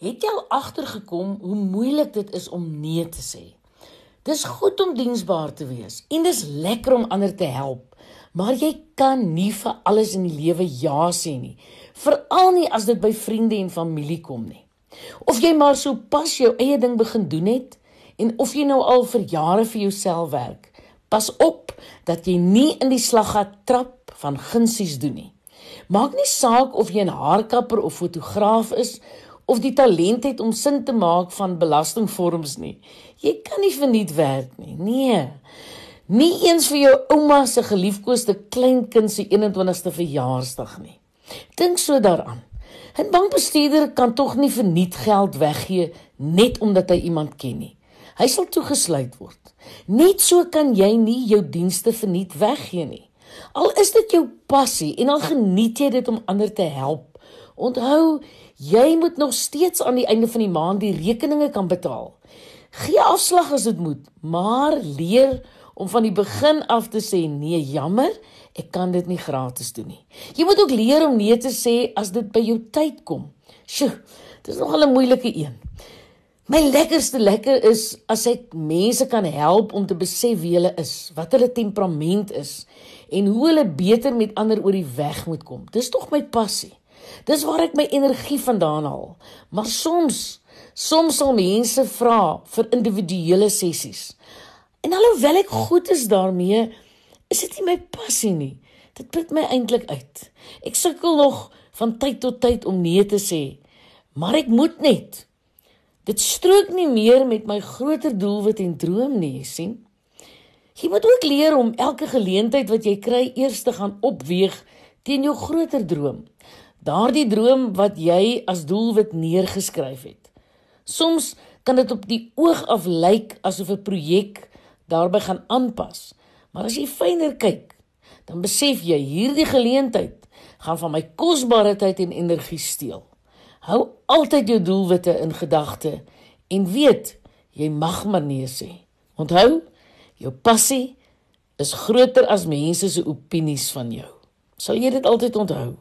Het jy al agtergekom hoe moeilik dit is om nee te sê? Dis goed om diensbaar te wees en dis lekker om ander te help, maar jy kan nie vir alles in die lewe ja sê nie, veral nie as dit by vriende en familie kom nie. Of jy maar so pas jou eie ding begin doen het en of jy nou al vir jare vir jouself werk, pas op dat jy nie in die slaggat trap van gunsies doen nie. Maak nie saak of jy 'n haarkapper of fotograaf is of die talent het om sin te maak van belastingvorms nie. Jy kan nie verniet werk nie. Nee. Nie eens vir jou ouma se geliefkoeste kleinkind se 21ste verjaarsdag nie. Dink so daaraan. 'n Bankbestuurder kan tog nie verniet geld weggee net omdat hy iemand ken nie. Hy sal toegesluit word. Net so kan jy nie jou dienste verniet weggee nie. Al is dit jou passie en al geniet jy dit om ander te help, onthou Jy moet nog steeds aan die einde van die maand die rekeninge kan betaal. Gee afslag as dit moet, maar leer om van die begin af te sê nee, jammer, ek kan dit nie gratis doen nie. Jy moet ook leer om nee te sê as dit by jou tyd kom. Sjoe, dis nogal 'n moeilike een. My lekkerste lekker is as ek mense kan help om te besef wie hulle is, wat hulle temperament is en hoe hulle beter met ander oor die weg moet kom. Dis tog my passie. Dis waar ek my energie vandaan haal. Maar soms, soms sal mense vra vir individuele sessies. En alhoewel ek goed is daarmee, is dit nie my passie nie. Dit put my eintlik uit. Ek sukkel nog van tyd tot tyd om nee te sê, maar ek moet net. Dit strook nie meer met my groter doelwit en droom nie, sien. Jy moet ook leer om elke geleentheid wat jy kry eers te gaan opweeg teen jou groter droom. Daardie droom wat jy as doelwit neergeskryf het. Soms kan dit op die oog af lyk asof 'n projek daarbey gaan aanpas, maar as jy fyner kyk, dan besef jy hierdie geleentheid gaan van my kosbare tyd en energie steel. Hou altyd jou doelwitte in gedagte en weet jy mag maar nee sê. Onthou, jou passie is groter as mense se opinies van jou. Sal jy dit altyd onthou?